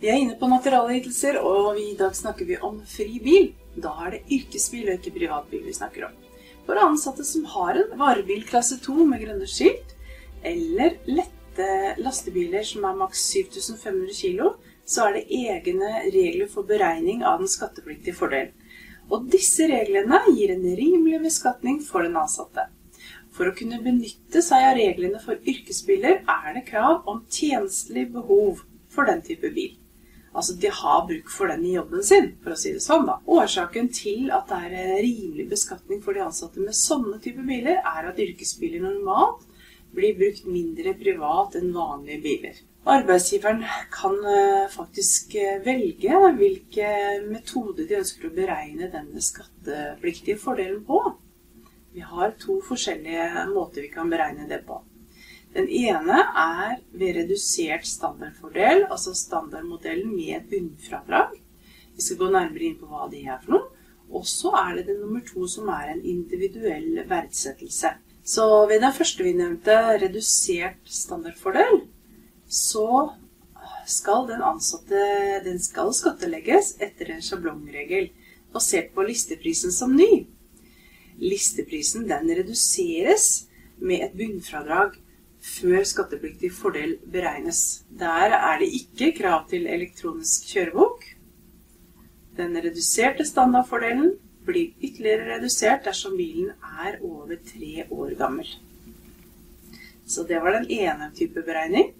Vi er inne på naturalytelser, og i dag snakker vi om fri bil. Da er det yrkesbil og ikke privatbil vi snakker om. For ansatte som har en varebil klasse 2 med grønne skilt, eller lette lastebiler som er maks 7500 kg, så er det egne regler for beregning av den skattepliktige fordelen. Og disse reglene gir en rimelig beskatning for den ansatte. For å kunne benytte seg av reglene for yrkesbiler er det krav om tjenestelig behov for den type bil. Altså, de har bruk for den i jobben sin, for å si det sånn, da. Årsaken til at det er rimelig beskatning for de ansatte med sånne type biler, er at yrkesbiler normalt blir brukt mindre privat enn vanlige biler. Arbeidsgiveren kan eh, faktisk eh, velge hvilke metoder de ønsker å beregne denne skattepliktige fordelen på. Vi har to forskjellige måter vi kan beregne det på. Den ene er ved redusert standardfordel, altså standardmodellen med et bunnfradrag. Vi skal gå nærmere inn på hva det er for noe. Og så er det den nummer to som er en individuell verdsettelse. Så ved den første vi nevnte, redusert standardfordel, så skal den ansatte den skal skattelegges etter en sjablongregel basert på listeprisen som ny. Listeprisen den reduseres med et bunnfradrag før skattepliktig fordel beregnes. Der er det ikke krav til elektronisk kjørebok. Den reduserte standardfordelen blir ytterligere redusert dersom bilen er over tre år gammel. Så det var den ene type beregning.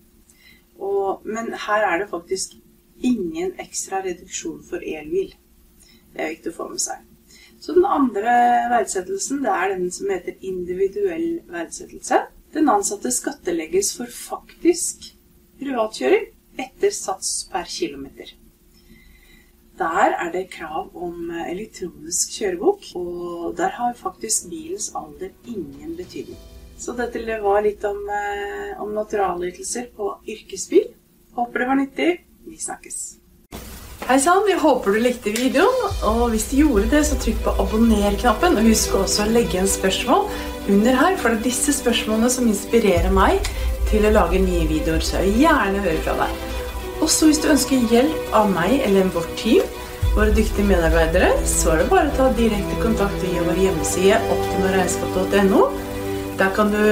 Og, men her er det faktisk ingen ekstra reduksjon for elbil. Det er viktig å få med seg. Så den andre verdsettelsen det er den som heter individuell verdsettelse. Den ansatte skattelegges for faktisk privatkjøring etter sats per kilometer. Der er det krav om elektronisk kjørebok, og der har faktisk bilens alder ingen betydning. Så dette var litt om, eh, om naturalytelser på yrkesbil. Håper det var nyttig. Vi snakkes. Hei sann, jeg håper du likte videoen. Og hvis du gjorde det, så trykk på abonner-knappen. Og husk også å legge igjen spørsmål under her, for det er disse spørsmålene som inspirerer meg til å lage nye videoer. Så jeg vil gjerne høre fra deg. Også hvis du ønsker hjelp av meg eller vårt team, våre dyktige medarbeidere, så er det bare å ta direkte kontakt via vår hjemmeside optimoregnskap.no. Der kan du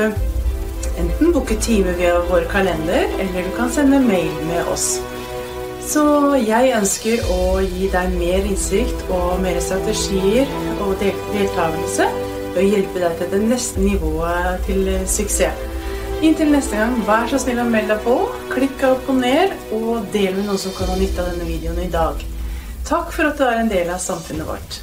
enten booke time via vår kalender, eller du kan sende mail med oss. Så jeg ønsker å gi deg mer innsikt og mer strategier og deltakelse å hjelpe deg til det neste nivået til suksess. Inntil neste gang, vær så snill å melde deg på. Klikk abonner, og del med noen som kan ha nytte av denne videoen i dag. Takk for at du er en del av samfunnet vårt.